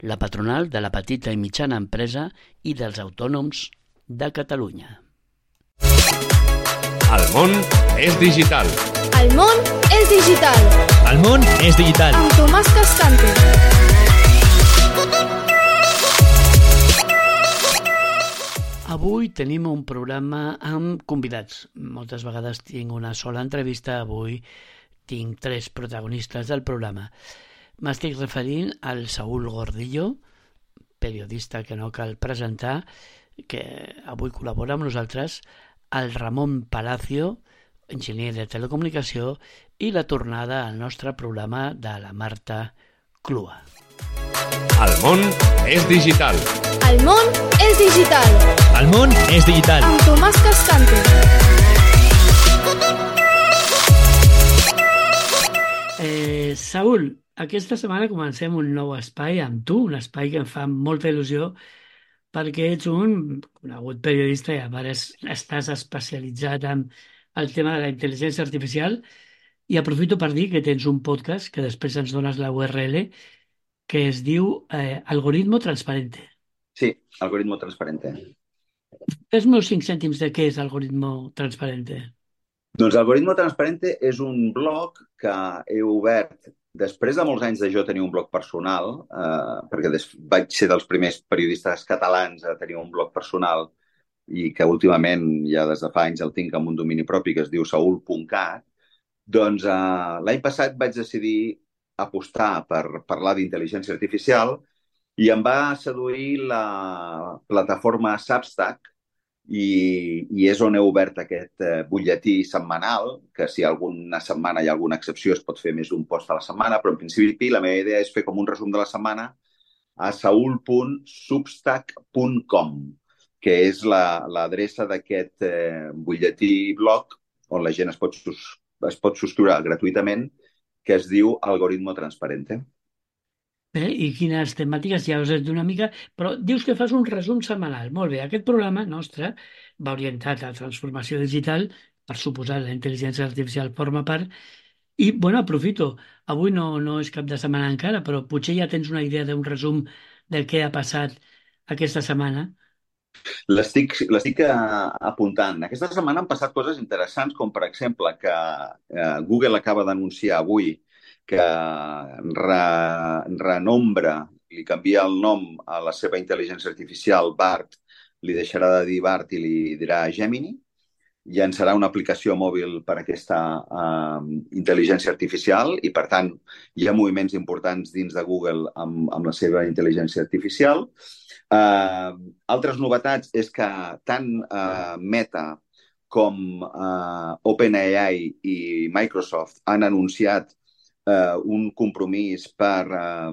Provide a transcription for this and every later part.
la patronal de la petita i mitjana empresa i dels autònoms de Catalunya. El món és digital. El món és digital, El món és digital. amb Tomàs Cascante. Avui tenim un programa amb convidats. Moltes vegades tinc una sola entrevista, avui tinc tres protagonistes del programa. M'estic referint al Saúl Gordillo, periodista que no cal presentar, que avui col·labora amb nosaltres, el Ramon Palacio, enginyer de telecomunicació, i la tornada al nostre programa de la Marta Clua. El món és digital. El món és digital, El món és digital. amb Tomàs Cascante. Eh, Saúl, aquesta setmana comencem un nou espai amb tu, un espai que em fa molta il·lusió perquè ets un conegut periodista i a part es- estàs especialitzat en el tema de la intel·ligència artificial i aprofito per dir que tens un podcast que després ens dones la URL que es diu eh, Algoritmo Transparente. Sí, algoritmo transparente. Fes-me uns 5 cèntims de què és Algoritmo Transparente. Doncs Algoritmo Transparente és un blog que he obert després de molts anys de jo tenir un blog personal, eh, perquè des, vaig ser dels primers periodistes catalans a tenir un blog personal i que últimament, ja des de fa anys, el tinc amb un domini propi que es diu saul.cat, doncs eh, l'any passat vaig decidir apostar per parlar d'intel·ligència artificial i em va seduir la plataforma Substack, i, i és on he obert aquest eh, butlletí setmanal, que si alguna setmana hi ha alguna excepció es pot fer més d'un post a la setmana, però en principi la meva idea és fer com un resum de la setmana a saul.substack.com, que és la- l'adreça d'aquest eh, butlletí blog on la gent es pot, es pot subscriure gratuïtament, que es diu Algoritmo Transparente. Bé, i quines temàtiques ja us has dit una mica, però dius que fas un resum setmanal. Molt bé, aquest programa nostre va orientat a transformació digital, per suposar la intel·ligència artificial forma part, i, bueno, aprofito, avui no, no és cap de setmana encara, però potser ja tens una idea d'un resum del que ha passat aquesta setmana. L'estic eh, apuntant. Aquesta setmana han passat coses interessants, com per exemple que eh, Google acaba d'anunciar avui que re, renombra, li canvia el nom a la seva intel·ligència artificial BART, li deixarà de dir BART i li dirà Gemini, llançarà una aplicació mòbil per a aquesta eh, intel·ligència artificial i, per tant, hi ha moviments importants dins de Google amb, amb la seva intel·ligència artificial. Eh, altres novetats és que tant eh, Meta com eh, OpenAI i Microsoft han anunciat eh, un compromís per eh,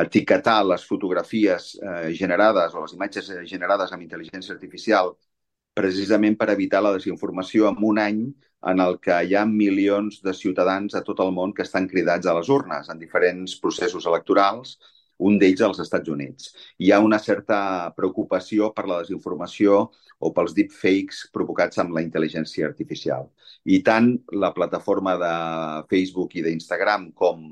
etiquetar les fotografies eh, generades o les imatges eh, generades amb intel·ligència artificial precisament per evitar la desinformació en un any en el que hi ha milions de ciutadans a tot el món que estan cridats a les urnes en diferents processos electorals, un d'ells als Estats Units. Hi ha una certa preocupació per la desinformació o pels deepfakes provocats amb la intel·ligència artificial. I tant la plataforma de Facebook i d'Instagram com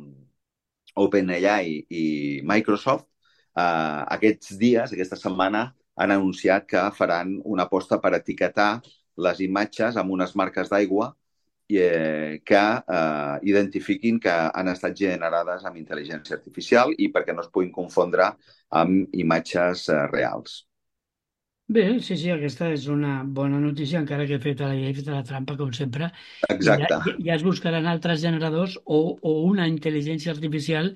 OpenAI i Microsoft eh, aquests dies, aquesta setmana, han anunciat que faran una aposta per etiquetar les imatges amb unes marques d'aigua eh, que eh, identifiquin que han estat generades amb intel·ligència artificial i perquè no es puguin confondre amb imatges eh, reals. Bé, sí, sí, aquesta és una bona notícia, encara que he fet la, he fet la trampa, com sempre. Exacte. Ja, ja, es buscaran altres generadors o, o una intel·ligència artificial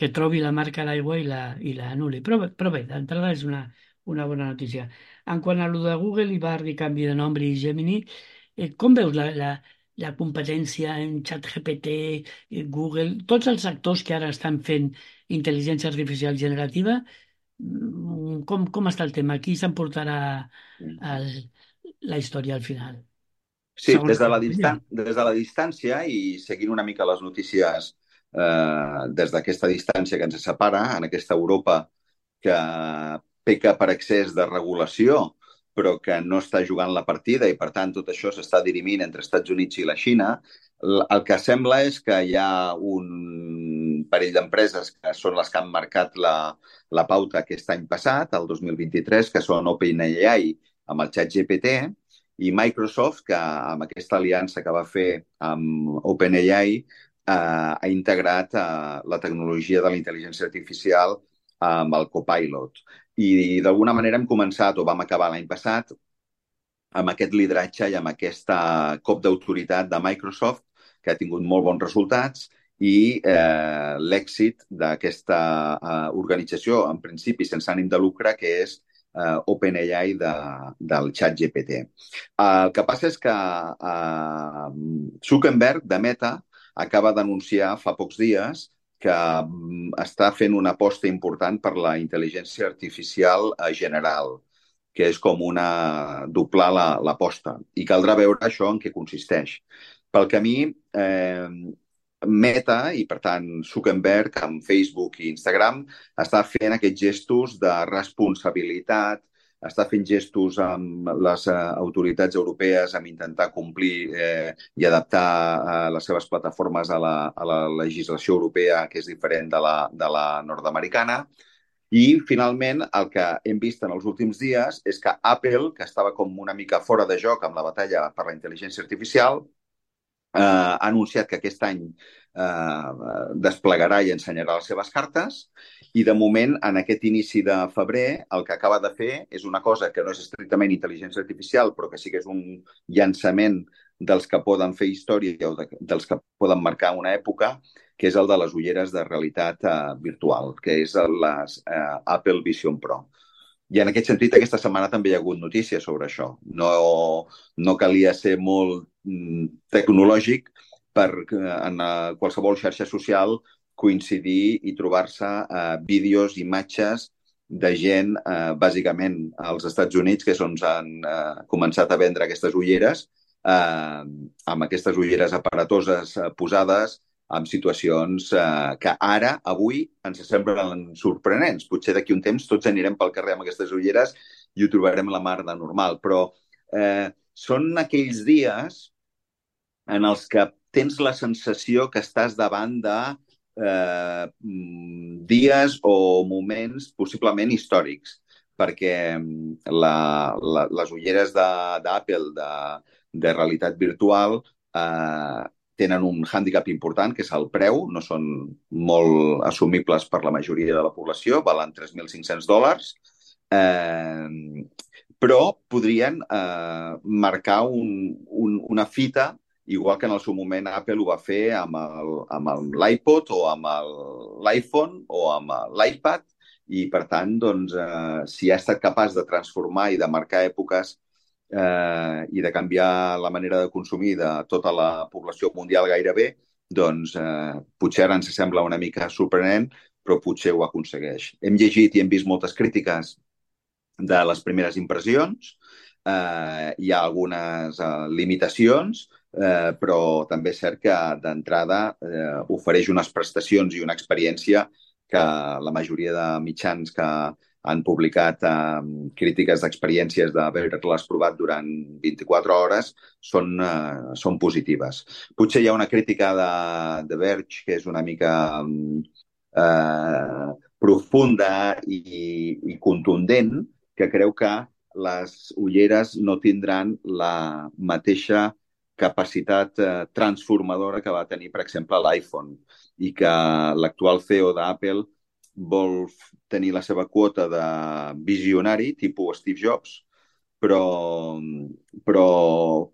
que trobi la marca d'aigua i la, i la anul·li. Però, però bé, d'entrada és una, una bona notícia. En quant a lo de Google i Bard i canvi de nom i Gemini, eh, com veus la, la, la competència en ChatGPT, eh, Google, tots els actors que ara estan fent intel·ligència artificial generativa, Mm, Com, com està el tema? Qui s'emportarà la història al final? Sí, Segons des de, la distan des de la distància i seguint una mica les notícies eh, des d'aquesta distància que ens separa, en aquesta Europa que peca per excés de regulació, però que no està jugant la partida i, per tant, tot això s'està dirimint entre Estats Units i la Xina, el que sembla és que hi ha un parell d'empreses que són les que han marcat la, la pauta aquest any passat, el 2023, que són OpenAI amb el xat GPT, i Microsoft, que amb aquesta aliança que va fer amb OpenAI, eh, ha integrat eh, la tecnologia de la intel·ligència artificial amb el Copilot. I d'alguna manera hem començat, o vam acabar l'any passat, amb aquest lideratge i amb aquesta cop d'autoritat de Microsoft, que ha tingut molt bons resultats, i eh, l'èxit d'aquesta eh, organització, en principi sense ànim de lucre, que és eh, OpenAI de, del xat GPT. El que passa és que eh, Zuckerberg, de Meta, acaba d'anunciar fa pocs dies que mm, està fent una aposta important per la intel·ligència artificial eh, general, que és com una doblar la- l'aposta. I caldrà veure això en què consisteix. Pel camí, eh, Meta, i per tant Zuckerberg amb Facebook i Instagram, està fent aquests gestos de responsabilitat, està fent gestos amb les eh, autoritats europees amb intentar complir eh, i adaptar eh, les seves plataformes a la, a la legislació europea, que és diferent de la, de la nord-americana. I, finalment, el que hem vist en els últims dies és que Apple, que estava com una mica fora de joc amb la batalla per la intel·ligència artificial, eh, ha anunciat que aquest any eh, desplegarà i ensenyarà les seves cartes i de moment en aquest inici de febrer el que acaba de fer és una cosa que no és estrictament intel·ligència artificial però que sí que és un llançament dels que poden fer història o de, dels que poden marcar una època que és el de les ulleres de realitat eh, virtual, que és les eh, Apple Vision Pro. I en aquest sentit, aquesta setmana també hi ha hagut notícies sobre això. No, no calia ser molt mm, tecnològic per eh, en qualsevol xarxa social coincidir i trobar-se eh, vídeos, imatges de gent, eh, bàsicament als Estats Units, que és on s'han eh, començat a vendre aquestes ulleres, eh, amb aquestes ulleres aparatoses eh, posades en situacions eh, que ara, avui, ens semblen sorprenents. Potser d'aquí un temps tots anirem pel carrer amb aquestes ulleres i ho trobarem la mar de normal, però eh, són aquells dies en els que tens la sensació que estàs davant de eh, mm, dies o moments possiblement històrics, perquè mm, la, la, les ulleres de- d'Apple de, de realitat virtual eh, tenen un hàndicap important, que és el preu, no són molt assumibles per la majoria de la població, valen 3.500 dòlars, eh, però podrien eh, marcar un, un, una fita igual que en el seu moment Apple ho va fer amb l'iPod o amb l'iPhone o amb l'iPad i, per tant, doncs, eh, si ha estat capaç de transformar i de marcar èpoques eh, i de canviar la manera de consumir de tota la població mundial gairebé, doncs eh, potser ara ens sembla una mica sorprenent, però potser ho aconsegueix. Hem llegit i hem vist moltes crítiques de les primeres impressions, eh, hi ha algunes eh, limitacions, eh, però també és cert que d'entrada eh, ofereix unes prestacions i una experiència que la majoria de mitjans que han publicat eh, crítiques d'experiències d'haver-les provat durant 24 hores són, eh, són positives. Potser hi ha una crítica de, de Verge que és una mica eh, profunda i, i contundent, que creu que les ulleres no tindran la mateixa capacitat eh, transformadora que va tenir, per exemple, l'iPhone i que l'actual CEO d'Apple vol tenir la seva quota de visionari, tipus Steve Jobs, però, però,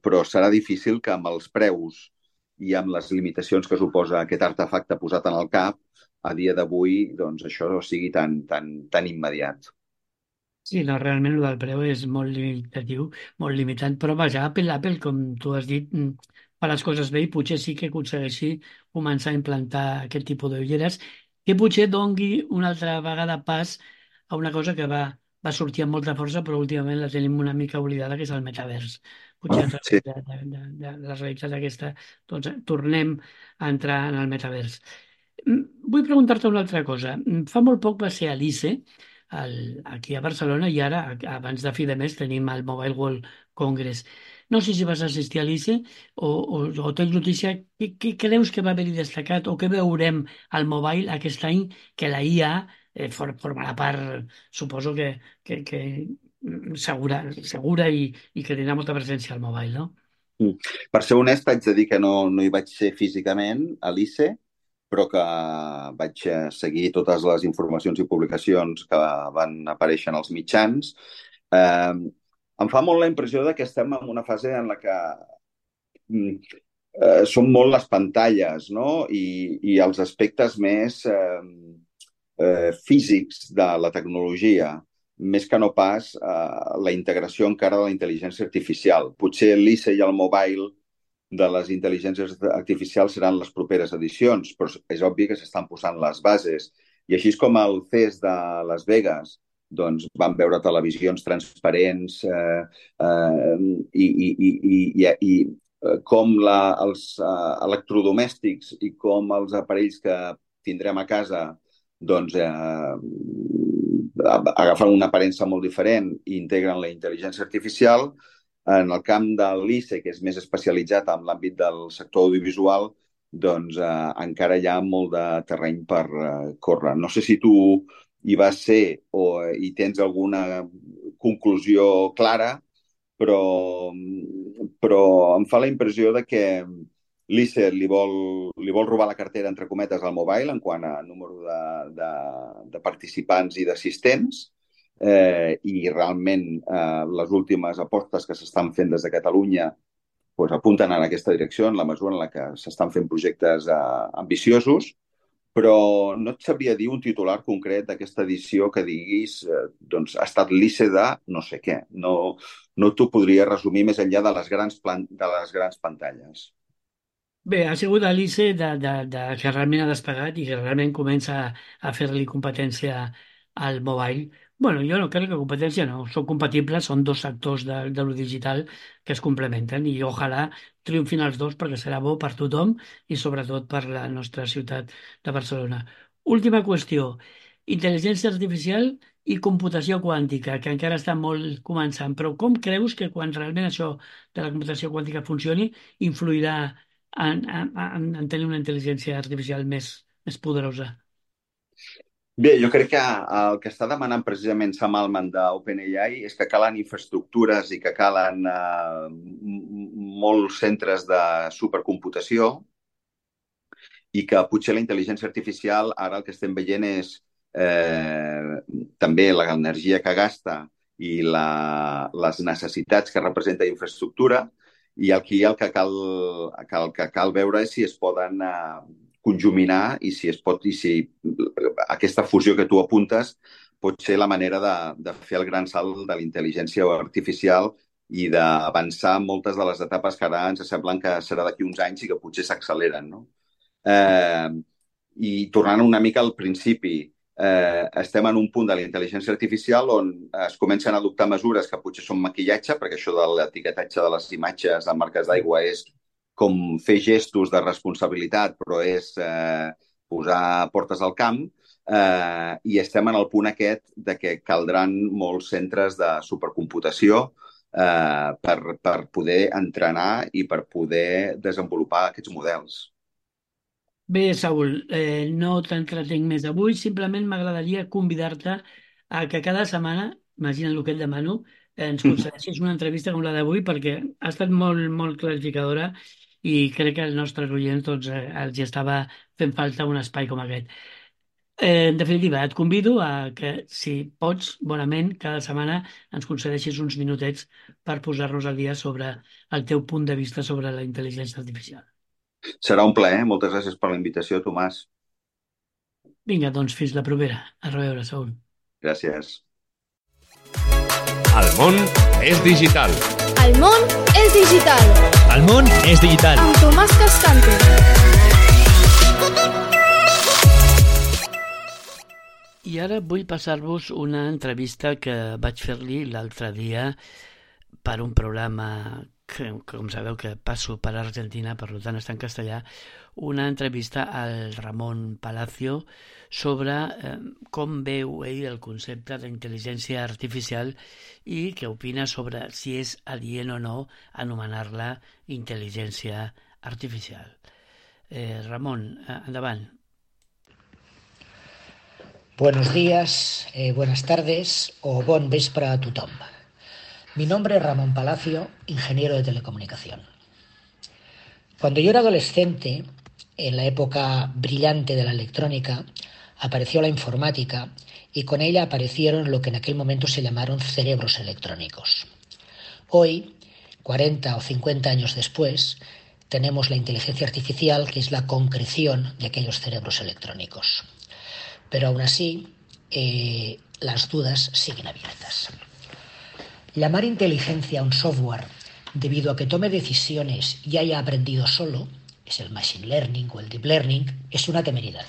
però serà difícil que amb els preus i amb les limitacions que suposa aquest artefacte posat en el cap, a dia d'avui, doncs això sigui tan, tan, tan immediat. Sí, no, realment el del preu és molt limitatiu, molt limitant, però vaja, Apple, Apple, com tu has dit, mm, fa les coses bé i potser sí que aconsegueixi començar a implantar aquest tipus d'ulleres que potser dongui una altra vegada pas a una cosa que va, va sortir amb molta força, però últimament la tenim una mica oblidada, que és el metavers. Potser a Ah, sí. través de, de, de, de la realitat aquesta, doncs tornem a entrar en el metavers. Mm, Vull preguntar-te una altra cosa. Mm, Fa molt poc va ser a l'ICE, al, aquí a Barcelona, i ara, abans de fi de mes, tenim el Mobile World Congress. No sé si vas assistir a l'ICE o, o, o tens notícia. Què, què creus que va haver-hi destacat o què veurem al mobile aquest any que la IA eh, for, formarà part, suposo que, que, que mm, segura, segura i, i que tindrà molta presència al mobile, no? Per ser honest, haig de dir que no, no hi vaig ser físicament a l'ICE, però que vaig eh, seguir totes les informacions i publicacions que van aparèixer en els mitjans. Eh, em fa molt la impressió de que estem en una fase en la que mm, eh, són molt les pantalles no? I, i els aspectes més eh, eh, físics de la tecnologia, més que no pas eh, la integració encara de la intel·ligència artificial. Potser l'ICE i el mobile de les intel·ligències artificials seran les properes edicions, però és obvi que s'estan posant les bases. I així com el CES de Las Vegas, doncs vam veure televisions transparents eh, eh, i, i, i, i, i, i eh, com la, els eh, electrodomèstics i com els aparells que tindrem a casa doncs, eh, agafen una aparença molt diferent i integren la intel·ligència artificial, en el camp de l'ICE, que és més especialitzat en l'àmbit del sector audiovisual, doncs eh, encara hi ha molt de terreny per eh, córrer. No sé si tu hi vas ser o hi tens alguna conclusió clara, però, però em fa la impressió de que l'ICE li vol, li vol robar la cartera, entre cometes, al mobile en quant a número de, de, de participants i d'assistents, eh, i realment eh, les últimes apostes que s'estan fent des de Catalunya pues, apunten en aquesta direcció, en la mesura en la que s'estan fent projectes eh, ambiciosos, però no et sabria dir un titular concret d'aquesta edició que diguis eh, doncs ha estat l'ICE de no sé què. No, no t'ho podria resumir més enllà de les grans, plan de les grans pantalles. Bé, ha sigut l'ICE de, de, de, que realment ha despegat i que realment comença a fer-li competència al mobile. Bueno, jo no crec que competència no, són compatibles, són dos sectors de, de lo digital que es complementen i ojalà triomfin els dos perquè serà bo per tothom i sobretot per la nostra ciutat de Barcelona. Última qüestió, intel·ligència artificial i computació quàntica, que encara està molt començant, però com creus que quan realment això de la computació quàntica funcioni influirà en, en, en, en tenir una intel·ligència artificial més, més poderosa? Bé, jo crec que el que està demanant precisament Sam Altman d'OpenAI és que calen infraestructures i que calen eh, molts centres de supercomputació i que potser la intel·ligència artificial ara el que estem veient és eh, també l'energia que gasta i la, les necessitats que representa infraestructura i que, el que, cal, el que cal veure és si es poden eh, conjuminar i si es pot i si aquesta fusió que tu apuntes pot ser la manera de, de fer el gran salt de la intel·ligència artificial i d'avançar moltes de les etapes que ara ens semblen que serà d'aquí uns anys i que potser s'acceleren. No? Eh, I tornant una mica al principi, eh, estem en un punt de la intel·ligència artificial on es comencen a adoptar mesures que potser són maquillatge, perquè això de l'etiquetatge de les imatges en marques d'aigua és com fer gestos de responsabilitat, però és eh, posar portes al camp, eh, i estem en el punt aquest de que caldran molts centres de supercomputació eh, per, per poder entrenar i per poder desenvolupar aquests models. Bé, Saúl, eh, no t'entretenc més avui, simplement m'agradaria convidar-te a que cada setmana, imagina el que et demano, ens concedeixis una entrevista com la d'avui perquè ha estat molt, molt clarificadora i crec que als nostres oients doncs, eh, els hi estava fent falta un espai com aquest. Eh, en definitiva, et convido a que, si pots, bonament, cada setmana ens concedeixis uns minutets per posar-nos al dia sobre el teu punt de vista sobre la intel·ligència artificial. Serà un plaer. Moltes gràcies per la invitació, Tomàs. Vinga, doncs fins la propera. A reveure, Saúl. Gràcies. El món és digital. El món és digital. El món és digital. Amb Tomàs Cascante. I ara vull passar-vos una entrevista que vaig fer-li l'altre dia per un programa que, com sabeu que passo per Argentina, per tant està en castellà, una entrevista al Ramon Palacio sobre eh, com veu ell el concepte artificial i què opina sobre si és adient o no anomenar-la intel·ligència artificial. Eh, Ramon, eh, endavant. Buenos días, eh, buenas tardes o bon vespre a tothom. Mi nombre es Ramón Palacio, ingeniero de telecomunicación. Cuando yo era adolescente, en la época brillante de la electrónica, apareció la informática y con ella aparecieron lo que en aquel momento se llamaron cerebros electrónicos. Hoy, 40 o 50 años después, tenemos la inteligencia artificial, que es la concreción de aquellos cerebros electrónicos. Pero aún así, eh, las dudas siguen abiertas. Llamar inteligencia a un software debido a que tome decisiones y haya aprendido solo, es el machine learning o el deep learning, es una temeridad.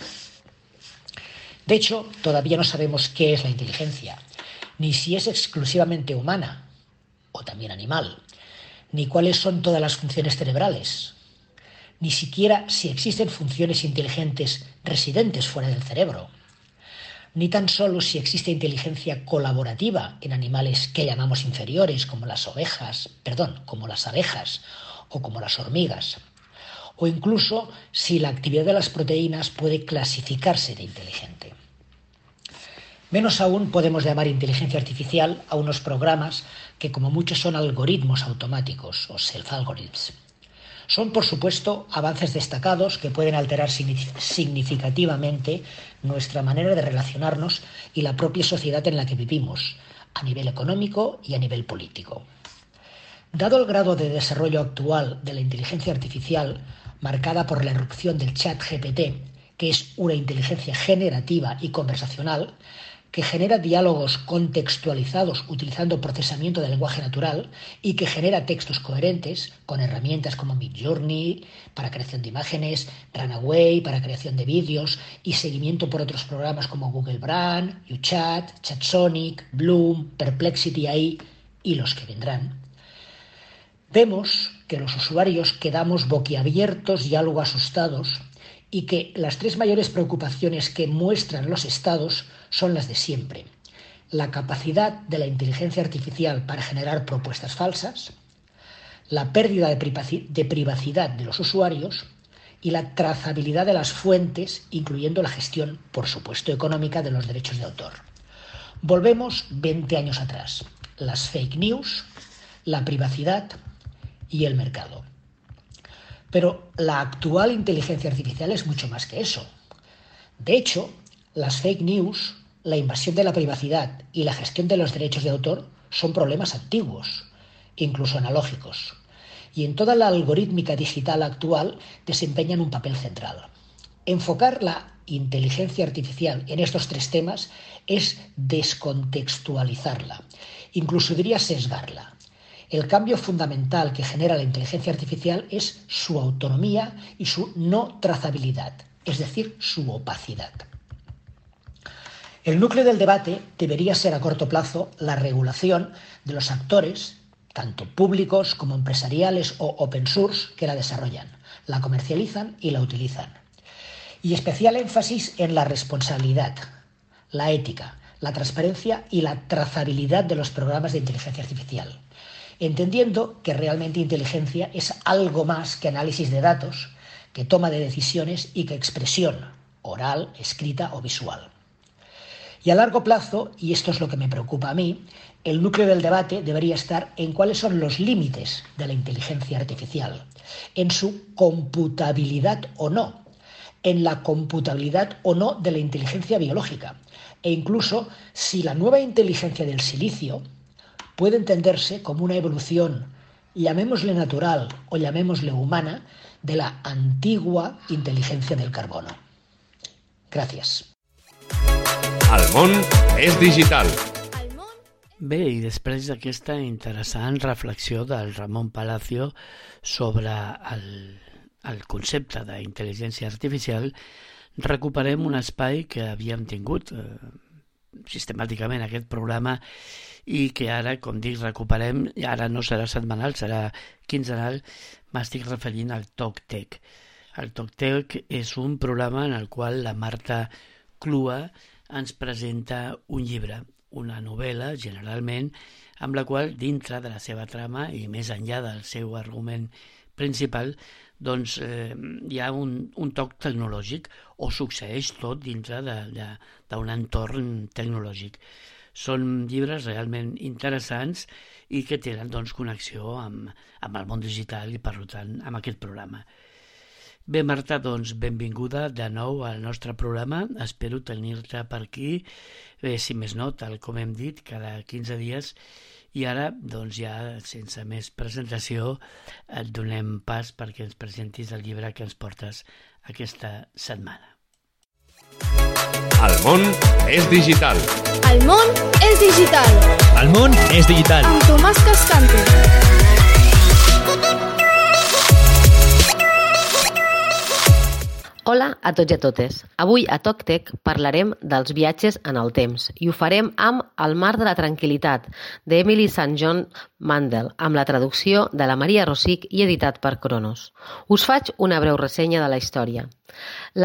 De hecho, todavía no sabemos qué es la inteligencia, ni si es exclusivamente humana o también animal, ni cuáles son todas las funciones cerebrales, ni siquiera si existen funciones inteligentes residentes fuera del cerebro ni tan solo si existe inteligencia colaborativa en animales que llamamos inferiores, como las ovejas, perdón, como las abejas o como las hormigas, o incluso si la actividad de las proteínas puede clasificarse de inteligente. Menos aún podemos llamar inteligencia artificial a unos programas que como muchos son algoritmos automáticos o self-algorithms. Son, por supuesto, avances destacados que pueden alterar significativamente nuestra manera de relacionarnos y la propia sociedad en la que vivimos, a nivel económico y a nivel político. Dado el grado de desarrollo actual de la inteligencia artificial, marcada por la erupción del chat GPT, que es una inteligencia generativa y conversacional, que genera diálogos contextualizados utilizando procesamiento de lenguaje natural y que genera textos coherentes con herramientas como Midjourney para creación de imágenes, Runaway para creación de vídeos y seguimiento por otros programas como Google Brand, UChat, ChatSonic, Bloom, Perplexity AI y los que vendrán. Vemos que los usuarios quedamos boquiabiertos y algo asustados y que las tres mayores preocupaciones que muestran los estados son las de siempre. La capacidad de la inteligencia artificial para generar propuestas falsas, la pérdida de privacidad de los usuarios y la trazabilidad de las fuentes, incluyendo la gestión, por supuesto, económica de los derechos de autor. Volvemos 20 años atrás. Las fake news, la privacidad y el mercado. Pero la actual inteligencia artificial es mucho más que eso. De hecho, las fake news, la invasión de la privacidad y la gestión de los derechos de autor son problemas antiguos, incluso analógicos, y en toda la algorítmica digital actual desempeñan un papel central. Enfocar la inteligencia artificial en estos tres temas es descontextualizarla, incluso diría sesgarla, el cambio fundamental que genera la inteligencia artificial es su autonomía y su no trazabilidad, es decir, su opacidad. El núcleo del debate debería ser a corto plazo la regulación de los actores, tanto públicos como empresariales o open source, que la desarrollan, la comercializan y la utilizan. Y especial énfasis en la responsabilidad, la ética, la transparencia y la trazabilidad de los programas de inteligencia artificial entendiendo que realmente inteligencia es algo más que análisis de datos, que toma de decisiones y que expresión, oral, escrita o visual. Y a largo plazo, y esto es lo que me preocupa a mí, el núcleo del debate debería estar en cuáles son los límites de la inteligencia artificial, en su computabilidad o no, en la computabilidad o no de la inteligencia biológica, e incluso si la nueva inteligencia del silicio, puede entenderse como una evolución, llamémosle natural o llamémosle humana, de la antigua inteligencia del carbono. Gràcies. El món és digital. Bé, i després d'aquesta interessant reflexió del Ramon Palacio sobre el, el concepte d'intel·ligència artificial, recuperem un espai que havíem tingut eh, sistemàticament aquest programa i que ara, com dic, recuperem, i ara no serà setmanal, serà quinzenal, m'estic referint al Talk Tech. El Talk Tech és un programa en el qual la Marta Clua ens presenta un llibre, una novel·la, generalment, amb la qual, dintre de la seva trama i més enllà del seu argument principal, doncs eh, hi ha un, un toc tecnològic o succeeix tot dintre d'un entorn tecnològic. Són llibres realment interessants i que tenen doncs, connexió amb, amb el món digital i, per tant, amb aquest programa. Bé, Marta, doncs benvinguda de nou al nostre programa. Espero tenir-te per aquí, bé, si més no, tal com hem dit, cada 15 dies i ara, doncs ja, sense més presentació, et donem pas perquè ens presentis el llibre que ens portes aquesta setmana. El món és digital. El món és digital. El món és digital. Amb Tomàs Cascante. Hola a tots i a totes. Avui a TocTec parlarem dels viatges en el temps i ho farem amb El mar de la tranquil·litat d'Emily St. John Mandel amb la traducció de la Maria Rosic i editat per Cronos. Us faig una breu ressenya de la història.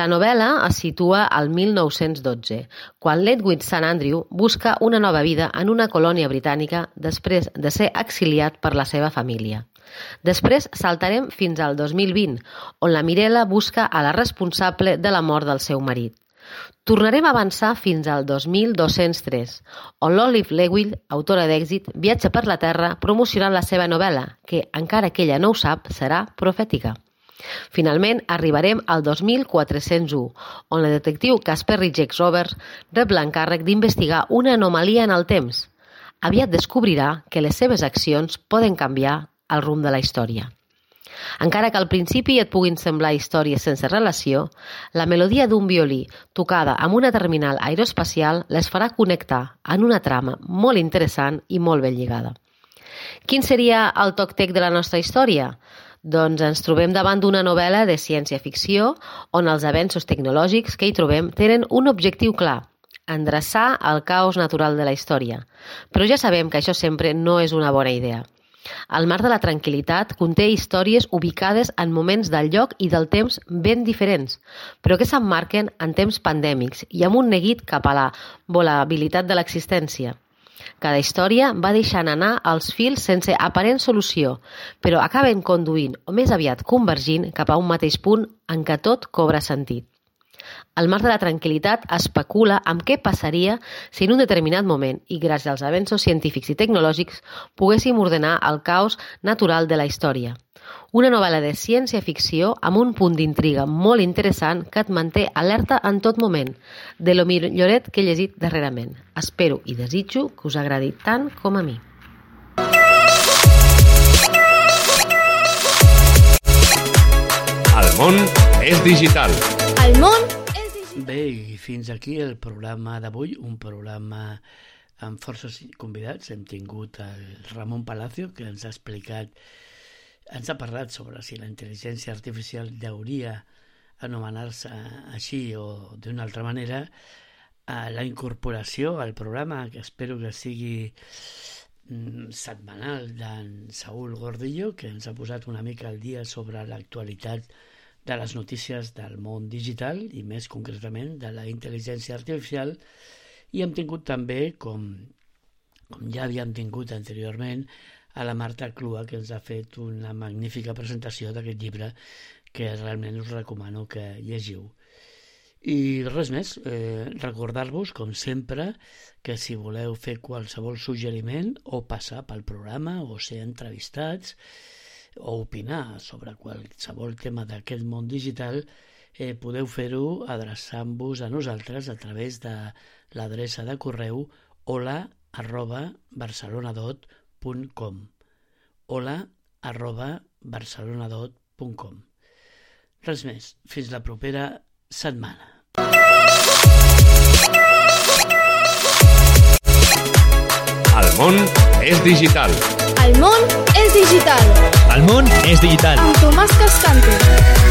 La novel·la es situa al 1912, quan l'Edwin St. Andrew busca una nova vida en una colònia britànica després de ser exiliat per la seva família. Després saltarem fins al 2020, on la Mirela busca a la responsable de la mort del seu marit. Tornarem a avançar fins al 2203, on l'Olive Lewis, autora d'èxit, viatja per la Terra promocionant la seva novel·la, que, encara que ella no ho sap, serà profètica. Finalment, arribarem al 2401, on la detectiu Casper Rijex Roberts rep l'encàrrec d'investigar una anomalia en el temps. Aviat descobrirà que les seves accions poden canviar el rumb de la història. Encara que al principi et puguin semblar històries sense relació, la melodia d'un violí tocada amb una terminal aeroespacial les farà connectar en una trama molt interessant i molt ben lligada. Quin seria el toc-tec de la nostra història? Doncs ens trobem davant d'una novel·la de ciència-ficció on els avenços tecnològics que hi trobem tenen un objectiu clar, endreçar el caos natural de la història. Però ja sabem que això sempre no és una bona idea. El mar de la tranquil·litat conté històries ubicades en moments del lloc i del temps ben diferents, però que s'emmarquen en temps pandèmics i amb un neguit cap a la volabilitat de l'existència. Cada història va deixant anar els fils sense aparent solució, però acaben conduint, o més aviat convergint, cap a un mateix punt en què tot cobra sentit. El mar de la tranquil·litat especula amb què passaria si en un determinat moment, i gràcies als avenços científics i tecnològics, poguéssim ordenar el caos natural de la història. Una novel·la de ciència-ficció amb un punt d'intriga molt interessant que et manté alerta en tot moment, de lo milloret que he llegit darrerament. Espero i desitjo que us agradi tant com a mi. El món és digital. El món Bé, i fins aquí el programa d'avui, un programa amb forces convidats. Hem tingut el Ramon Palacio, que ens ha explicat, ens ha parlat sobre si la intel·ligència artificial hauria anomenar-se així o d'una altra manera, a la incorporació al programa, que espero que sigui mm, setmanal d'en Saúl Gordillo, que ens ha posat una mica al dia sobre l'actualitat de les notícies del món digital i més concretament de la intel·ligència artificial i hem tingut també, com, com ja havíem tingut anteriorment, a la Marta Clua, que ens ha fet una magnífica presentació d'aquest llibre que realment us recomano que llegiu. I res més, eh, recordar-vos, com sempre, que si voleu fer qualsevol suggeriment o passar pel programa o ser entrevistats, o opinar sobre qualsevol tema d'aquest món digital, eh, podeu fer-ho adreçant-vos a nosaltres a través de l'adreça de correu hola arroba barcelonadot.com hola arroba barcelonadot.com Res més, fins la propera setmana. El món és digital. El món és digital. El món és digital. Amb Tomàs Cascante.